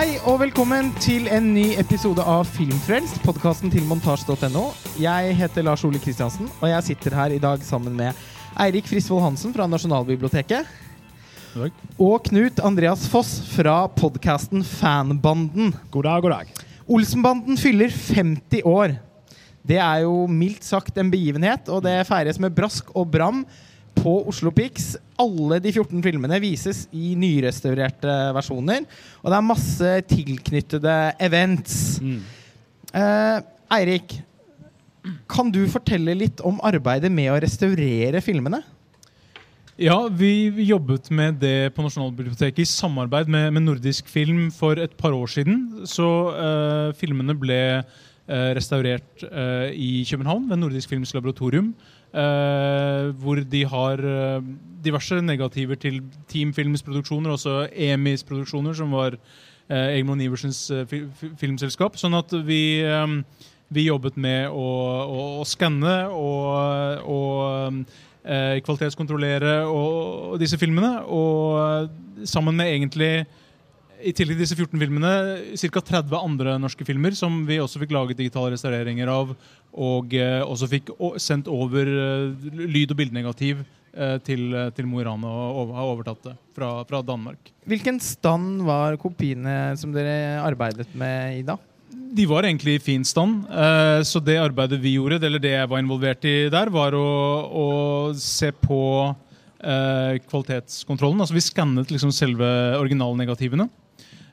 Hei og velkommen til en ny episode av Filmfrelst, podkasten til montasj.no. Jeg heter Lars Ole Kristiansen, og jeg sitter her i dag sammen med Eirik Frisvold Hansen fra Nasjonalbiblioteket. Og Knut Andreas Foss fra podkasten Fanbanden. God dag, god dag. Olsenbanden fyller 50 år. Det er jo mildt sagt en begivenhet, og det feires med brask og bram på Oslo Pix. Alle de 14 filmene vises i nyrestaurerte versjoner. Og det er masse tilknyttede events. Mm. Eh, Eirik, kan du fortelle litt om arbeidet med å restaurere filmene? Ja, vi jobbet med det på Nasjonalbiblioteket i samarbeid med, med Nordisk Film for et par år siden. Så eh, filmene ble eh, restaurert eh, i København ved Nordisk Films laboratorium. Eh, hvor de har uh, diverse negativer til Team Films produksjoner, også EMIs produksjoner, som var uh, Egmond Iversens eh, fi, fi, filmselskap. Sånn at vi, um, vi jobbet med å, å, å skanne og, og eh, kvalitetskontrollere og, og disse filmene. Og sammen med egentlig i tillegg til disse 14 filmene ca. 30 andre norske filmer som vi også fikk laget digitale restaureringer av. Og eh, også fikk sendt over eh, lyd- og bildenegativ eh, til, til Mo i Rana og har overtatt det fra, fra Danmark. Hvilken stand var kopiene som dere arbeidet med i da? De var egentlig i fin stand. eh, Så det arbeidet vi gjorde, eller det jeg var involvert i der, var å, å se på eh, kvalitetskontrollen. Altså Vi skannet liksom selve originalnegativene.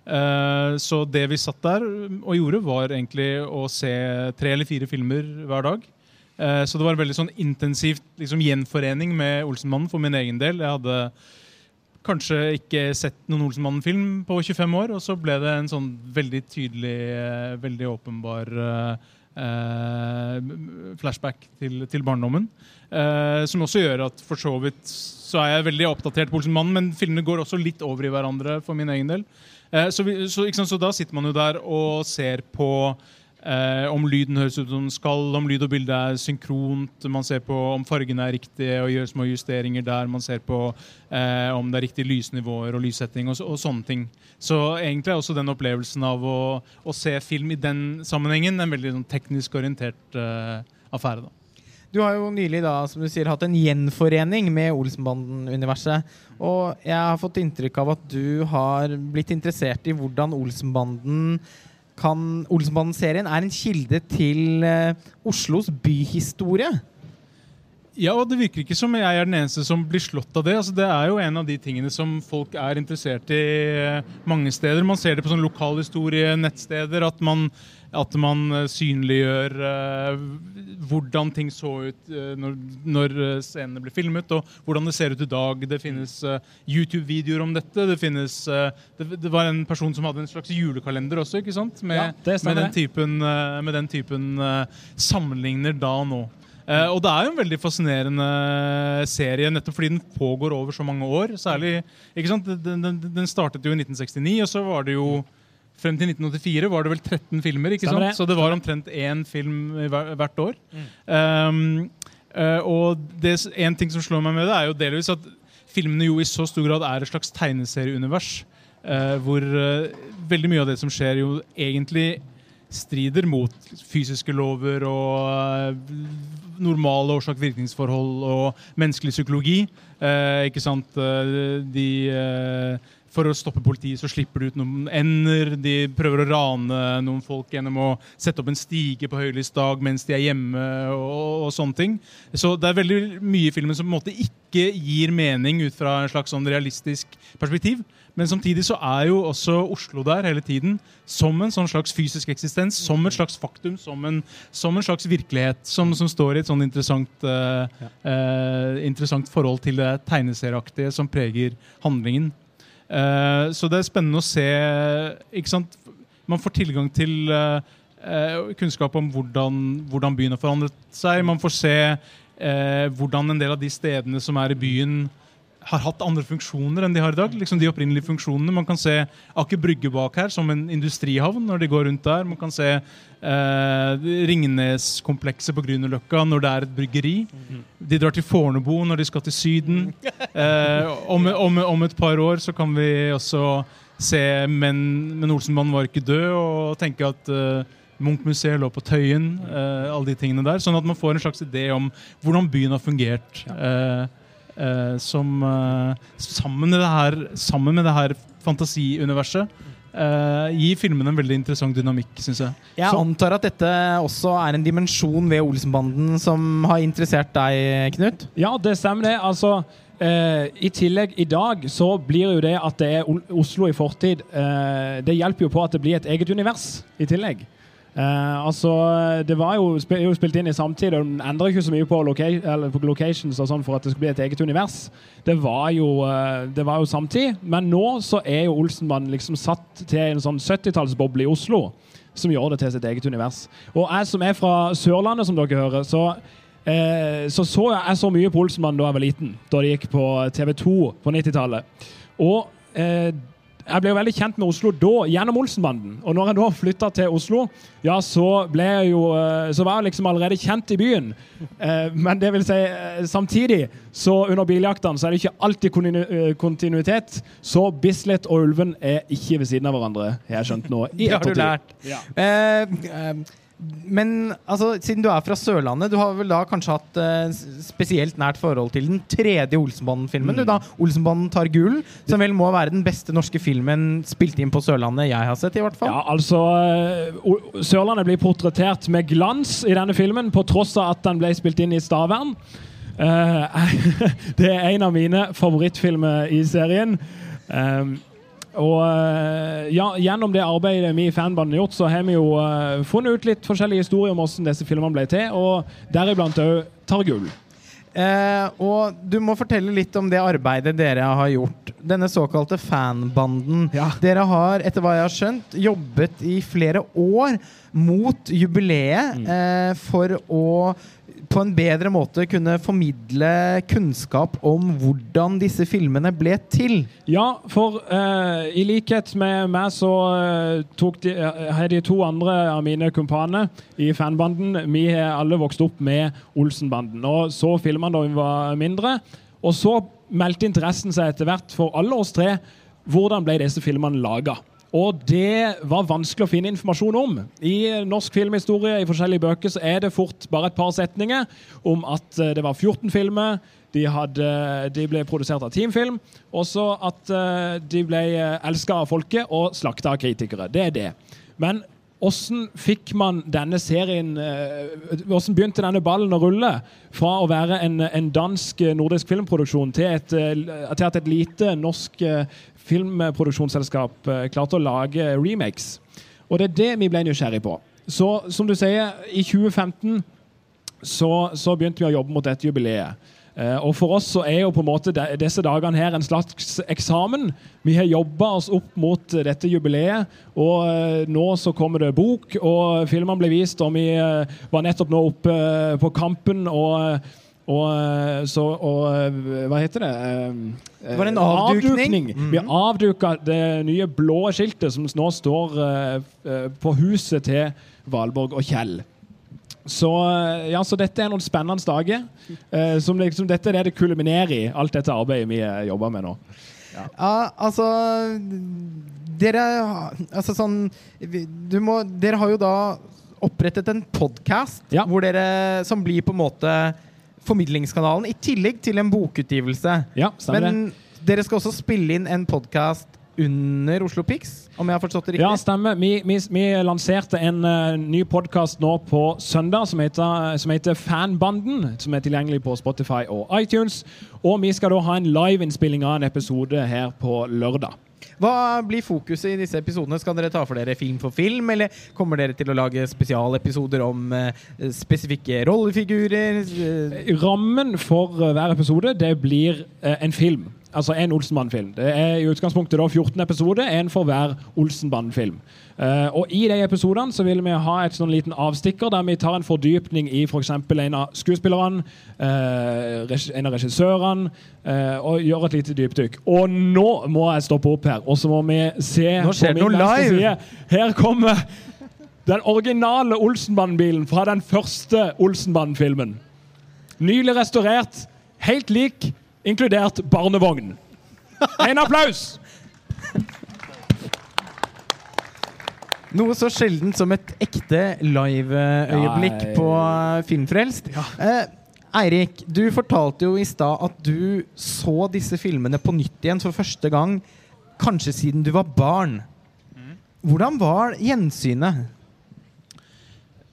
Eh, Så det vi satt der og gjorde, var egentlig å se tre eller fire filmer hver dag. Eh, Så det var en veldig sånn intensivt liksom, gjenforening med Olsenmannen for min egen del. Jeg hadde kanskje ikke sett noen Olsenmannen-film på 25 år, og så ble det en sånn veldig tydelig, eh, veldig åpenbar flashback til, til barndommen. Eh, som også gjør at for så vidt så er jeg veldig oppdatert på Olsenmannen, men filmene går også litt over i hverandre for min egen del. Eh, så, vi, så, sant, så da sitter man jo der og ser på Eh, om lyden høres ut som den skal, om lyd og bilde er synkront. Man ser på om fargene er riktige og gjør små justeringer der. Man ser på eh, om det er riktige lysnivåer og lyssetting og, og sånne ting. Så egentlig er også den opplevelsen av å, å se film i den sammenhengen en veldig sånn, teknisk orientert eh, affære. da. Du har jo nylig da, som du sier, hatt en gjenforening med Olsenbanden-universet. Og jeg har fått inntrykk av at du har blitt interessert i hvordan Olsenbanden kan Olsenbanden-serien er en kilde til eh, Oslos byhistorie. Ja, og Det virker ikke som jeg er den eneste som blir slått av det. Altså, det er jo en av de tingene som folk er interessert i eh, mange steder. Man ser det på sånn lokalhistorie-nettsteder. At man, at man eh, synliggjør uh, hvordan ting så ut uh, når, når scenene ble filmet, og hvordan det ser ut i dag. Det finnes uh, YouTube-videoer om dette. Det, finnes, det, det var en person som hadde en slags julekalender også, ikke sant? Med, Ja, med den typen, med den typen sammenligner da og nå. Eh, og det er jo en veldig fascinerende serie, nettopp fordi den pågår over så mange år. Særlig, ikke sant? Den, den, den startet jo i 1969, og så var det jo Frem til 1984 var det vel 13 filmer, ikke sant? det. så det var omtrent én film hvert år. Um, uh, og det, en ting som slår meg med det, er jo delvis at filmene jo i så stor grad er et slags tegneserieunivers. Uh, hvor veldig mye av det som skjer, jo egentlig strider mot fysiske lover og eh, normale årsak-virkningsforhold og menneskelig psykologi. Eh, ikke sant? Eh, de eh, for å stoppe politiet så slipper de ut noen ender. De prøver å rane noen folk gjennom å sette opp en stige på høylys dag mens de er hjemme. og, og sånne ting. Så det er veldig mye i filmen som på en måte ikke gir mening ut fra en slags sånn realistisk perspektiv. Men samtidig så er jo også Oslo der hele tiden som en sånn slags fysisk eksistens, som et slags faktum, som en, som en slags virkelighet som, som står i et sånn interessant, uh, uh, interessant forhold til det tegneserieaktige som preger handlingen. Uh, så det er spennende å se ikke sant? Man får tilgang til kunnskap om hvordan, hvordan byen har forandret seg. Man får se hvordan en del av de stedene som er i byen, har hatt andre funksjoner enn de har i dag. liksom de opprinnelige funksjonene. Man kan se Aker Brygge bak her som en industrihavn når de går rundt der. Man kan se eh, Ringnes-komplekset på Grünerløkka når det er et bryggeri. De drar til Fornebu når de skal til Syden. Eh, om, om, om et par år så kan vi også se Men, men Olsenbanen var ikke død, og tenke at eh, Munch-museet lå på Tøyen. Eh, alle de tingene der, Sånn at man får en slags idé om hvordan byen har fungert. Uh, som sammen med det her, sammen med det her fantasiuniverset Uh, gir filmene en veldig interessant dynamikk, syns jeg. Jeg Så. antar at dette også er en dimensjon ved Olsenbanden som har interessert deg, Knut? Ja, det stemmer det. Altså, uh, I tillegg, i dag så blir jo det at det er Oslo i fortid uh, Det hjelper jo på at det blir et eget univers i tillegg. Uh, altså, Det var jo, spil, jo, spilt inn i samtid, og den endrer ikke så mye på, loca på locations og sånn for at det skulle bli et eget univers. Det var jo, uh, det var jo samtid, men nå så er jo Olsenmann liksom satt til en sånn 70-tallsboble i Oslo som gjør det til sitt eget univers. Og jeg som er fra Sørlandet, som dere hører, så uh, så, så jeg så mye på Olsenmann da jeg var liten, da det gikk på TV2 på 90-tallet. Og jeg ble jo veldig kjent med Oslo da, gjennom Olsenbanden. Og når jeg da flytta til Oslo, ja, så ble jeg jo eh, Så var jeg liksom allerede kjent i byen. Eh, men det vil si, eh, samtidig, så under biljaktene, så er det ikke alltid kontinuitet. Så Bislett og Ulven er ikke ved siden av hverandre, jeg har jeg skjønt nå. I det har du lært. Ja. Uh, eh, men altså, siden du er fra Sørlandet, du har vel da kanskje hatt eh, spesielt nært forhold til den tredje Olsenbanden-filmen? Mm. Du da, 'Olsenbanden tar gull', som vel må være den beste norske filmen spilt inn på Sørlandet jeg har sett, i hvert fall? Ja, altså uh, Sørlandet blir portrettert med glans i denne filmen, på tross av at den ble spilt inn i Stavern. Uh, det er en av mine favorittfilmer i serien. Um, og eh, ja, Gjennom det arbeidet vi i fanbanden har gjort, så har vi jo uh, funnet ut litt forskjellige historier om hvordan disse filmene ble til, og deriblant òg tar gull. Eh, og du må fortelle litt om det arbeidet dere har gjort. Denne såkalte fanbanden. Ja. Dere har, etter hva jeg har skjønt, jobbet i flere år mot jubileet mm. eh, for å på en bedre måte kunne formidle kunnskap om hvordan disse filmene ble til. Ja, for uh, i likhet med meg så uh, tok de, uh, har de to andre av mine kumpaner i fanbanden Vi har alle vokst opp med Olsenbanden og så filmene da vi var mindre. Og så meldte interessen seg etter hvert for alle oss tre. Hvordan ble disse filmene laga? Og det var vanskelig å finne informasjon om. I norsk filmhistorie i forskjellige bøker så er det fort bare et par setninger om at eh, det var 14 filmer. De, hadde, de ble produsert av Teamfilm. Også at eh, de ble eh, elska av folket og slakta av kritikere. Det er det. Men hvordan fikk man denne serien Hvordan begynte denne ballen å rulle? Fra å være en, en dansk-nordisk filmproduksjon til, et, til at et lite norsk filmproduksjonsselskap eh, klarte å lage remakes. Og det er det vi ble nysgjerrig på. Så som du sier, i 2015 så, så begynte vi å jobbe mot dette jubileet. Uh, og For oss så er jo på en måte disse dagene her en slags eksamen. Vi har jobba oss opp mot dette jubileet, og uh, nå så kommer det bok, og filmene ble vist. Og vi var nettopp nå oppe på Kampen og og, eh, så, og eh, hva heter det? Det var en eh, avdukning. Mm -hmm. Vi avduka det nye blå skiltet som nå står på huset til Valborg og Kjell. Så, ja, så dette er noen spennende dager. Som liksom, dette er det det kulminerer i, alt dette arbeidet vi jobber med nå. Ja, ja altså Dere Altså sånn må, Dere har jo da opprettet en podkast ja. som blir på en måte formidlingskanalen, i tillegg til en bokutgivelse. Ja, Men dere skal også spille inn en podkast under Oslo Pix, om jeg har forstått det riktig? Ja, stemmer. Vi, vi, vi lanserte en uh, ny podkast nå på søndag som heter, som heter, Fanbanden. Som er tilgjengelig på Spotify og iTunes. Og vi skal da ha en liveinnspilling av en episode her på lørdag. Hva blir fokuset i disse episodene? Skal dere ta for dere film for film, eller kommer dere til å lage spesialepisoder om uh, spesifikke rollefigurer? Rammen for hver episode det blir uh, en film. Altså en Olsenbanden-film. Det er i utgangspunktet da 14 episoder, én for hver Olsenbanden-film. Uh, og I de episodene så vil vi ha et sånn liten avstikker der vi tar en fordypning i f.eks. For en av skuespillerne, uh, en av regissørene, uh, og gjør et lite dypdykk. Og nå må jeg stoppe opp her, og så må vi se Nå skjer det noe live! Side. Her kommer den originale Olsenbanden-bilen fra den første Olsenbanden-filmen. Nylig restaurert, helt lik, inkludert barnevogn. En applaus! Noe så sjeldent som et ekte live-øyeblikk Ja, på eh, Filmfrelst. Eh, Eirik, du fortalte jo i stad at du så disse filmene på nytt igjen for første gang kanskje siden du var barn. Hvordan var gjensynet?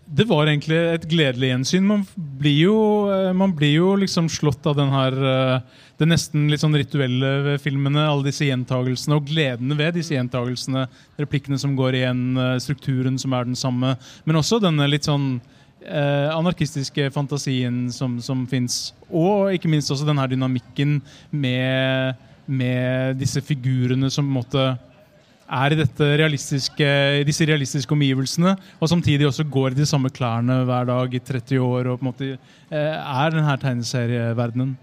Det var egentlig et gledelig gjensyn. Man blir jo, eh, man blir jo liksom slått av den her eh, det nesten litt sånn rituelle ved filmene. Alle disse gjentagelsene og gledene ved disse gjentagelsene. Replikkene som går igjen, eh, strukturen som er den samme. Men også denne litt sånn eh, anarkistiske fantasien som, som fins. Og ikke minst også denne dynamikken med, med disse figurene som måte er i realistiske, disse realistiske omgivelsene, og samtidig også går i de samme klærne hver dag i 30 år. og på en måte eh, er denne tegneserieverdenen.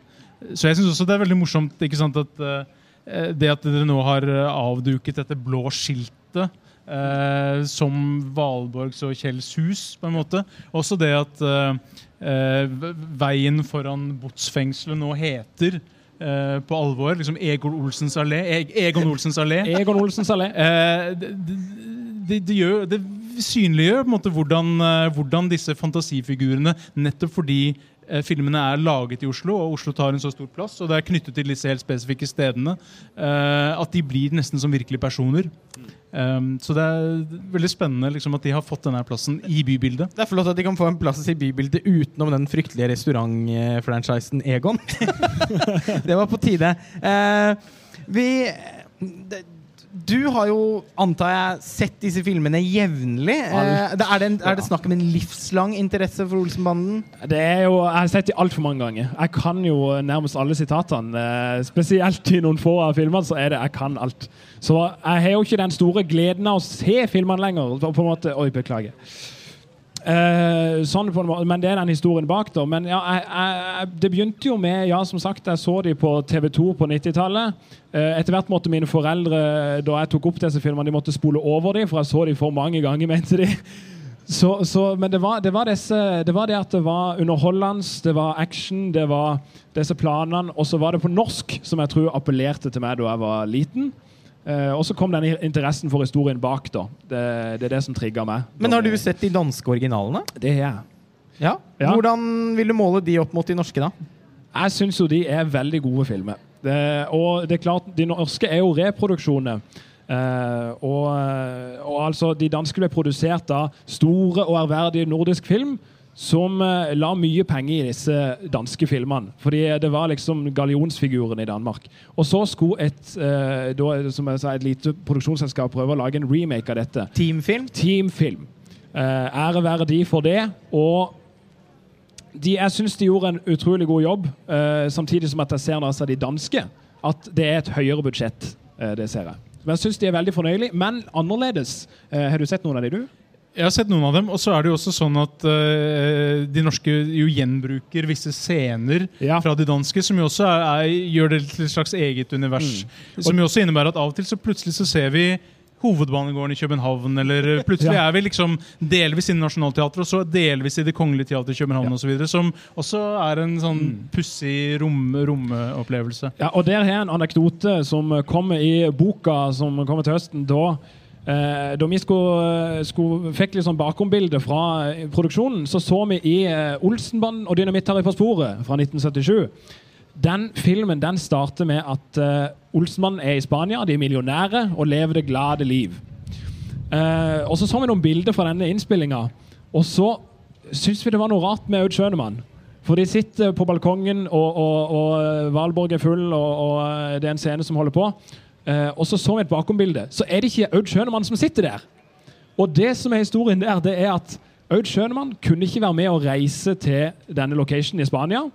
Så jeg syns også det er veldig morsomt ikke sant, at eh, det at dere nå har eh, avduket dette blå skiltet eh, som Valborgs og Kjells hus, på en måte. Også det at eh, veien foran botsfengselet nå heter eh, på alvor liksom Egon Olsens allé. E Egon Olsens allé. Egon Olsens allé. Uh, det, det, det, gjør, det synliggjør på en måte hvordan, eh, hvordan disse fantasifigurene Nettopp fordi eh, filmene er laget i Oslo, og Oslo tar en så stor plass, og det er knyttet til disse helt spesifikke stedene, eh, at de blir nesten som virkelige personer. Um, så det er veldig spennende liksom, at de har fått denne plassen i bybildet. Det er flott at de kan få en plass i bybildet utenom den fryktelige restaurantfranchisen Egon. det var på tide. Uh, vi det, Du har jo, antar jeg, sett disse filmene jevnlig. Eh, er, det en- er det snakk om en livslang interesse for Olsenbanden? Det er jo, Jeg har sett dem altfor mange ganger. Jeg kan jo nærmest alle sitatene. eh, Spesielt i noen få av filmene så er det jeg kan alt. Så jeg har jo ikke den store gleden av å se filmene lenger. På en måte, Oi, beklager. Eh, sånn på en måte, Men det er den historien bak. da Men ja, jeg, jeg, Det begynte jo med Ja, som sagt, jeg så de på TV2 på 90-tallet. Eh, etter hvert måtte mine foreldre Da jeg tok opp disse filmene, de måtte spole over dem, for jeg så de for mange ganger, mente de. Så, så, men det var, det, var disse, det var det at det var underholdende, det var action, det var disse planene. Og så var det på norsk, som jeg tror appellerte til meg da jeg var liten. Eh, og så kom den interessen for historien bak. da. Det, det er det som trigga meg. Men har du sett de danske originalene? Det har jeg. Ja. Ja. Hvordan vil du måle de opp mot de norske, da? Jeg syns jo de er veldig gode filmer. Det, og det er klart, de norske er jo reproduksjoner. Uh, og, og altså, de danske ble produsert av store og ærverdige nordisk film som eh, la mye penger i disse danske filmene. Fordi det var liksom gallionsfiguren i Danmark. Og så skulle et, eh, da, som jeg sa, et lite produksjonsselskap prøve å lage en remake av dette. Teamfilm? Teamfilm. Eh, ære være de for det. Og de, jeg syns de gjorde en utrolig god jobb, eh, samtidig som at jeg ser når jeg ser de danske, at det er et høyere budsjett. Eh, det ser jeg. Men jeg syns de er veldig fornøyelige, men annerledes. Eh, har du sett noen av de, du? Jeg har sett noen av dem, og så er det jo også sånn at uh, de norske jo gjenbruker visse scener Ja. fra de danske, som jo også er, er, gjør det til et slags eget univers. Som jo også innebærer at av og til så plutselig så ser vi Hovedbanegården i København, eller plutselig Ja. er vi liksom delvis i Nationaltheatret, og så delvis i Det Kongelige Teatret i København Ja. og så videre, som også er en sånn pussig rom, romopplevelse. Ja, og Der har jeg en anekdote som kommer i boka som kommer til høsten. Da, eh, da vi skulle, skulle, fikk litt sånn bakombilde fra eh, produksjonen, så så vi i eh, Olsenbanden og Dynamitt-Harry på sporet fra 1977. Den filmen den starter med at eh, Olsenmannen er i Spania, de er millionære og lever det glade liv. Eh, og Så så vi noen bilder fra denne innspillinga, og så syns vi det var noe rart med Aud Schønemann. For de sitter på balkongen, og, og, og eh, Valborg er full, og, og eh, det er en scene som holder på. Eh, og så så vi et bakombilde. Så er det ikke Aud Schønemann som sitter der. Og det som er historien der, det er at Aud Schønemann kunne ikke være med å reise til denne locationen i Spania.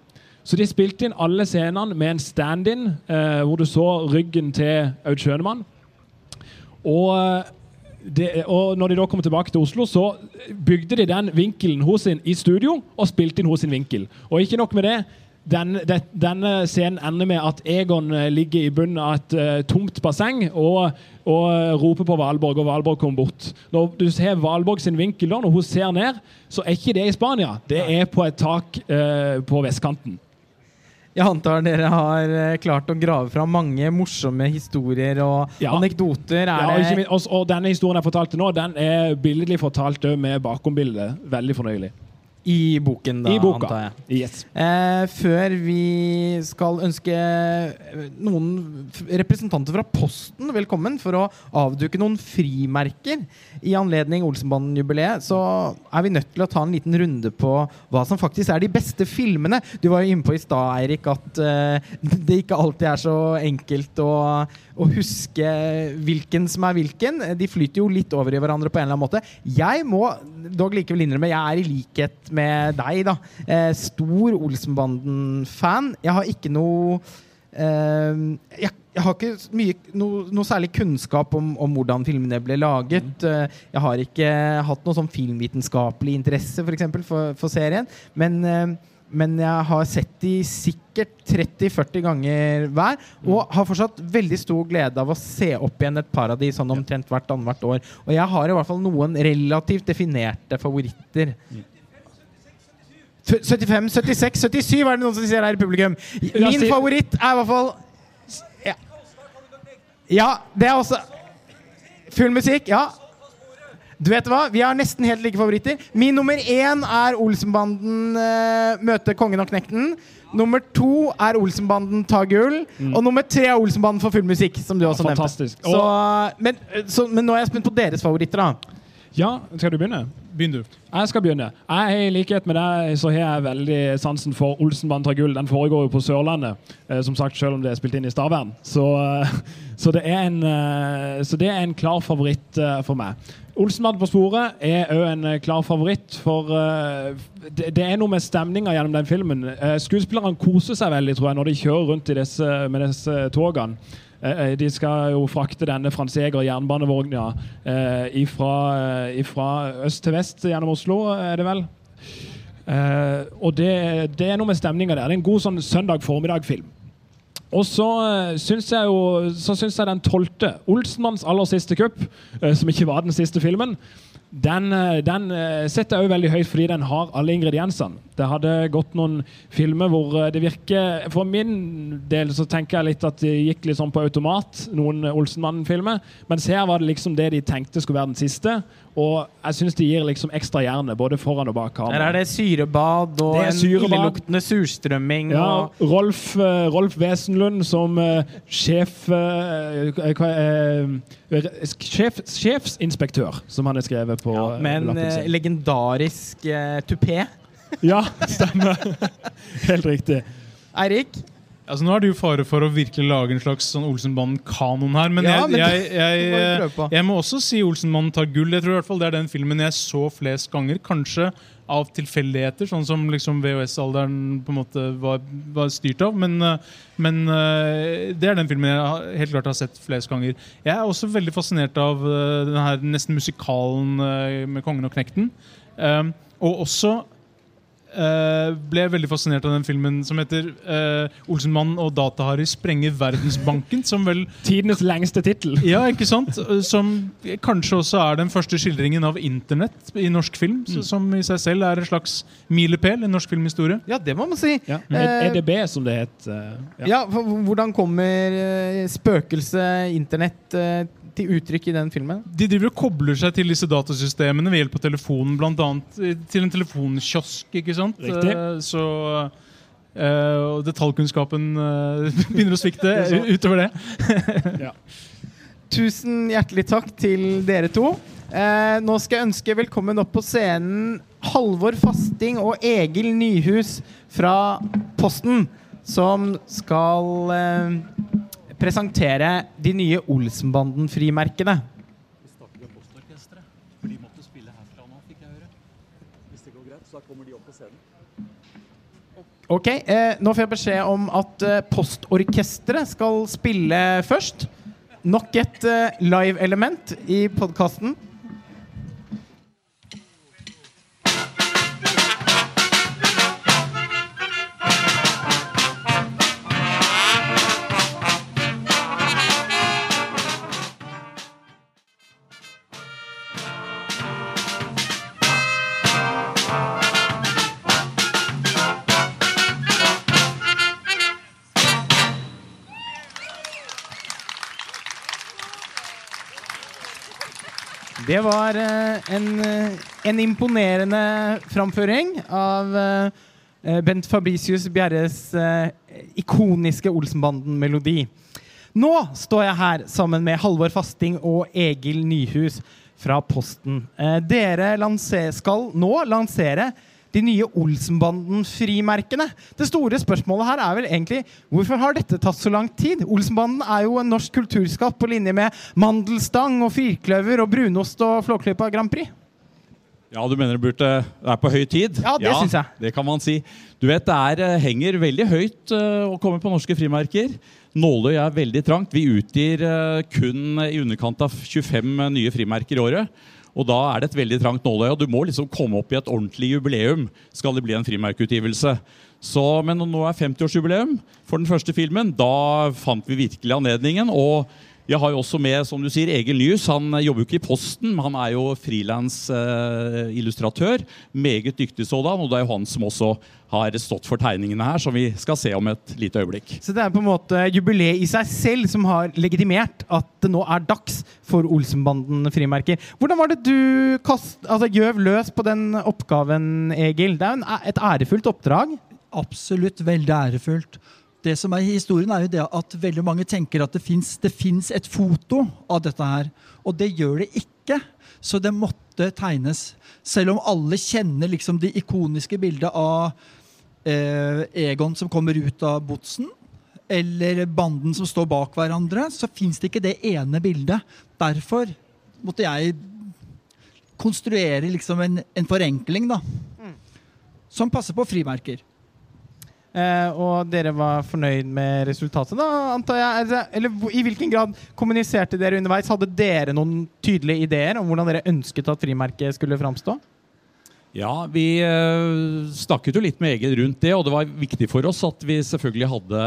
Så de spilte inn alle scenene med en stand-in, uh, hvor du så ryggen til Aud Schønemann. Og, eh, det, og når de da kom tilbake til Oslo, så bygde de den vinkelen hos sin i studio og spilte inn hos sin vinkel. Og ikke nok med det. Den, det, denne scenen ender med at Egon eh, ligger i bunnen av et uh, tomt basseng og, og eh, roper på Valborg, og Valborg kommer bort. Når du ser Valborg sin vinkel da, når hun ser ned, så er ikke det i Spania. Det er på et tak uh, på vestkanten. Jeg antar dere har eh, klart å grave fram mange morsomme historier og Ja. anekdoter. Er Ja, og, og, denne historien jeg fortalte nå, den er billedlig fortalt med bakombilde. Veldig fornøyelig. I boken, da, I boka. antar jeg? Yes. Eh, før vi skal ønske eh, noen representanter fra Posten velkommen for å avduke noen frimerker i anledning Olsenbanden-jubileet, så er vi nødt til å ta en liten runde på hva som faktisk er de beste filmene. Du var jo inne på i stad, Eirik, at eh, det ikke alltid er så enkelt å, å huske hvilken som er hvilken. De flyter jo litt over i hverandre på en eller annen måte. Jeg må dog likevel innrømme, jeg er i likhet med deg, da. Eh, stor Olsenbanden-fan. Jeg har ikke noe eh, jeg, jeg har ikke mye, noe, noe særlig kunnskap om, om hvordan filmene ble laget. Mm. jeg har ikke hatt noe sånn filmvitenskapelig interesse for, eksempel, for, for serien. Men, eh, men jeg har sett de sikkert 30-40 ganger hver, og har fortsatt veldig stor glede av å se opp igjen et par av de sånn omtrent hvert annethvert år. Og jeg har i hvert fall noen relativt definerte favoritter. F- 75, 76, 77 er det noen som sier her i publikum. Min favoritt er i hvert fall ja. ja, det er også Full musikk, ja. Du vet hva? Vi har nesten helt like favoritter. Min nummer én er Olsenbanden uh, møte Kongen og Knekten. Nummer to er Olsenbanden ta gull. Og nummer tre er Olsenbanden for full musikk, som du også nevnte. Så, men, så, men nå er jeg spent på deres favoritter, da. Ja, skal du begynne? Begynn du. Jeg skal begynne. Jeg, I likhet med deg så har jeg veldig sansen for Olsenbanen tar gull. Den foregår jo på Sørlandet, eh, som sagt, selv om det er spilt inn i Stavern. Så, eh, så, det, er en, eh, så det er en klar favoritt eh, for meg. Olsenbanen på sporet er òg en klar favoritt, for det, det er noe med stemninga gjennom den filmen. Skuespillerne koser seg veldig, tror jeg, når de kjører rundt i disse, med disse togene. Eh, eh, De skal jo frakte denne Franseger jernbanevogna fra eh, ifra øst til vest gjennom Oslo, er det vel? Og det, det er noe med stemninga der. Det er en god sånn søndag formiddag-film. Og så syns jeg jo Så syns jeg den tolvte, Olsenmanns aller siste kupp, som ikke var den siste filmen, den, eh, den eh, setter jeg òg veldig høyt fordi den har alle ingrediensene. Det hadde gått noen filmer hvor eh, det virker For min del så tenker jeg litt at det gikk litt sånn på automat, noen Olsenmann-filmer. Mens her var det liksom det de tenkte skulle være den siste. Og jeg syns de gir liksom ekstra jernet, både foran og bak Der er det syrebad og Det syrebad. en illeluktende surstrømming. Ja, Og Rolf, eh, Rolf Wesenlund som eh, sjef, eh, eh, sjef Sjefsinspektør, som han er skrevet på ja, eh, med en eh, legendarisk uh, tupé. Ja, stemmer. Helt riktig. Eirik? Altså, nå er det jo fare for å virkelig lage en slags sånn Olsenbanen-kanon her. Men, Ja, jeg, men jeg, jeg, jeg må også si Olsenmannen tar gull. Jeg tror i hvert fall Det er den filmen jeg så flest ganger. Kanskje av tilfeldigheter, sånn som liksom VHS-alderen på en måte var, var styrt av. Men, eh, men eh, det er den filmen jeg helt klart har sett flest ganger. Jeg er også veldig fascinert av denne her nesten musikalen eh, med Kongen og Knekten. Og også eh, ble veldig fascinert av den filmen som heter uh, 'Olsenmannen og Data-Harry sprenger verdensbanken'. Som vel Tidenes lengste tittel. Ja, ikke sant? Som kanskje også er den første skildringen av internett i norsk film. Mm. Som i seg selv er en slags milepæl i norsk filmhistorie. Ja, det må man si. Ja. Eh, EDB, som det het. ja. Ja, Hvordan kommer spøkelse spøkelset internett til uttrykk i den filmen? De driver og kobler seg til disse datasystemene ved hjelp av telefonen, bl.a. til en telefonkiosk. ikke sant? Riktig. Eh, Så eh, og detaljkunnskapen eh, begynner å svikte Det er utover det. Tusen hjertelig takk til dere to. Eh, nå skal jeg ønske velkommen opp på scenen Halvor Fasting og Egil Nyhus fra Posten, som skal eh, presentere de nye Olsenbanden-frimerkene. Vi starter med Postorkesteret. For de måtte spille herfra nå, fikk jeg høre. Hvis det går greit, så kommer de opp på scenen. Ok, eh, Nå får jeg beskjed om at eh, Postorkesteret skal spille først. Nok et eh, live-element i podkasten. Det var eh, en, eh, en imponerende framføring av eh, Bent Fabricius Bjerres ikoniske Olsenbanden-melodi. Nå står jeg her sammen med Halvor Fasting og Egil Nyhus fra Posten. Dere lanser, skal nå lansere de nye Olsenbanden-frimerkene. Det store spørsmålet her er vel egentlig hvorfor har dette tatt så lang tid? Olsenbanden er jo en norsk kulturskatt på linje med mandelstang og firkløver og brunost og Flåklypa Grand Prix. Ja, du mener det burde det er på høy tid? Ja, det synes jeg. Det kan man si. Du vet, Det er, eh, henger veldig høyt uh, å komme på norske frimerker. Nåløy er veldig trangt. Vi utgir uh, kun i underkant av 25 nye frimerker i året. Og da er det et veldig trangt nåløye, og du må liksom komme opp i et ordentlig jubileum skal det bli en frimerkeutgivelse. Så, men nå er 50-årsjubileum for den første filmen. Da fant vi virkelig anledningen. og jeg har jo også med som du sier, Egil Nyhus. Han jobber jo ikke i Posten, men han er jo frilansillustratør. Eh, meget dyktig sådan. Og det er jo han som også har stått for tegningene her, som vi skal se om et lite øyeblikk. Så det er på en måte jubileet i seg selv som har legitimert at det nå er dags for Olsenbanden-frimerker. Hvordan var det du kast, altså, gjøv løs på den oppgaven, Egil? Det er jo et ærefullt oppdrag. Absolutt veldig ærefullt. Det som er Historien er jo det at veldig mange tenker at det fins et foto av dette her. Og det gjør det ikke. Så det måtte tegnes. Selv om alle kjenner liksom det ikoniske bildet av eh, Egon som kommer ut av botsen, eller banden som står bak hverandre, så fins det ikke det ene bildet. Derfor måtte jeg konstruere liksom en, en forenkling, da. Som passer på frimerker. Eh, og dere var fornøyd med resultatet, da, antar jeg? Eller i hvilken grad kommuniserte dere underveis? Hadde dere noen tydelige ideer om hvordan dere ønsket at frimerket skulle framstå? Ja, vi eh, snakket jo litt med Egil rundt det, og det var viktig for oss at vi selvfølgelig hadde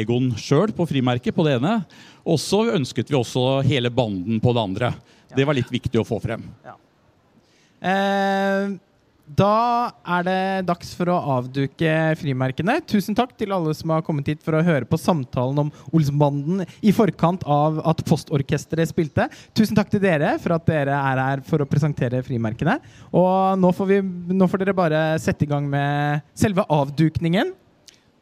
Egon sjøl på frimerket på det ene. Og så ønsket vi også hele banden på det andre. Det var litt viktig å få frem. Eh, da er det dags for å avduke frimerkene. Tusen takk til alle som har kommet hit for å høre på samtalen om Olsenbanden i forkant av at Postorkesteret spilte. Tusen takk til dere for at dere er her for å presentere frimerkene. Og nå får, vi, nå får dere bare sette i gang med selve avdukningen.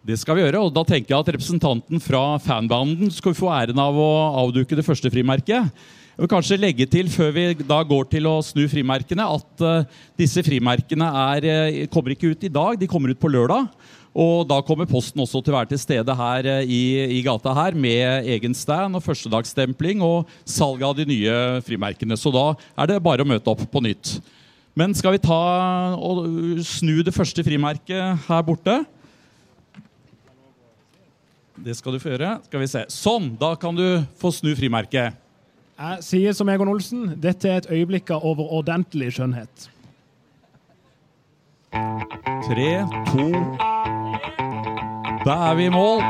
Det skal vi gjøre, og da tenker jeg at representanten fra fanbanden skal få æren av å avduke det første frimerket. Jeg vil kanskje legge til før vi da går til å snu frimerkene, at uh, disse frimerkene er, uh, kommer ikke ut i dag, de kommer ut på lørdag. Og da kommer Posten også til å være til stede her uh, i, i, gata her med egen stand og førstedagsstempling og salg av de nye frimerkene. Så da er det bare å møte opp på nytt. Men skal vi ta og snu det første frimerket her borte? Det skal du få gjøre. Skal vi se. Sånn, da kan du få snu frimerket. Jeg sier som Egon Olsen, dette er et øyeblikk av overordentlig skjønnhet. Tre, to Da er vi i mål.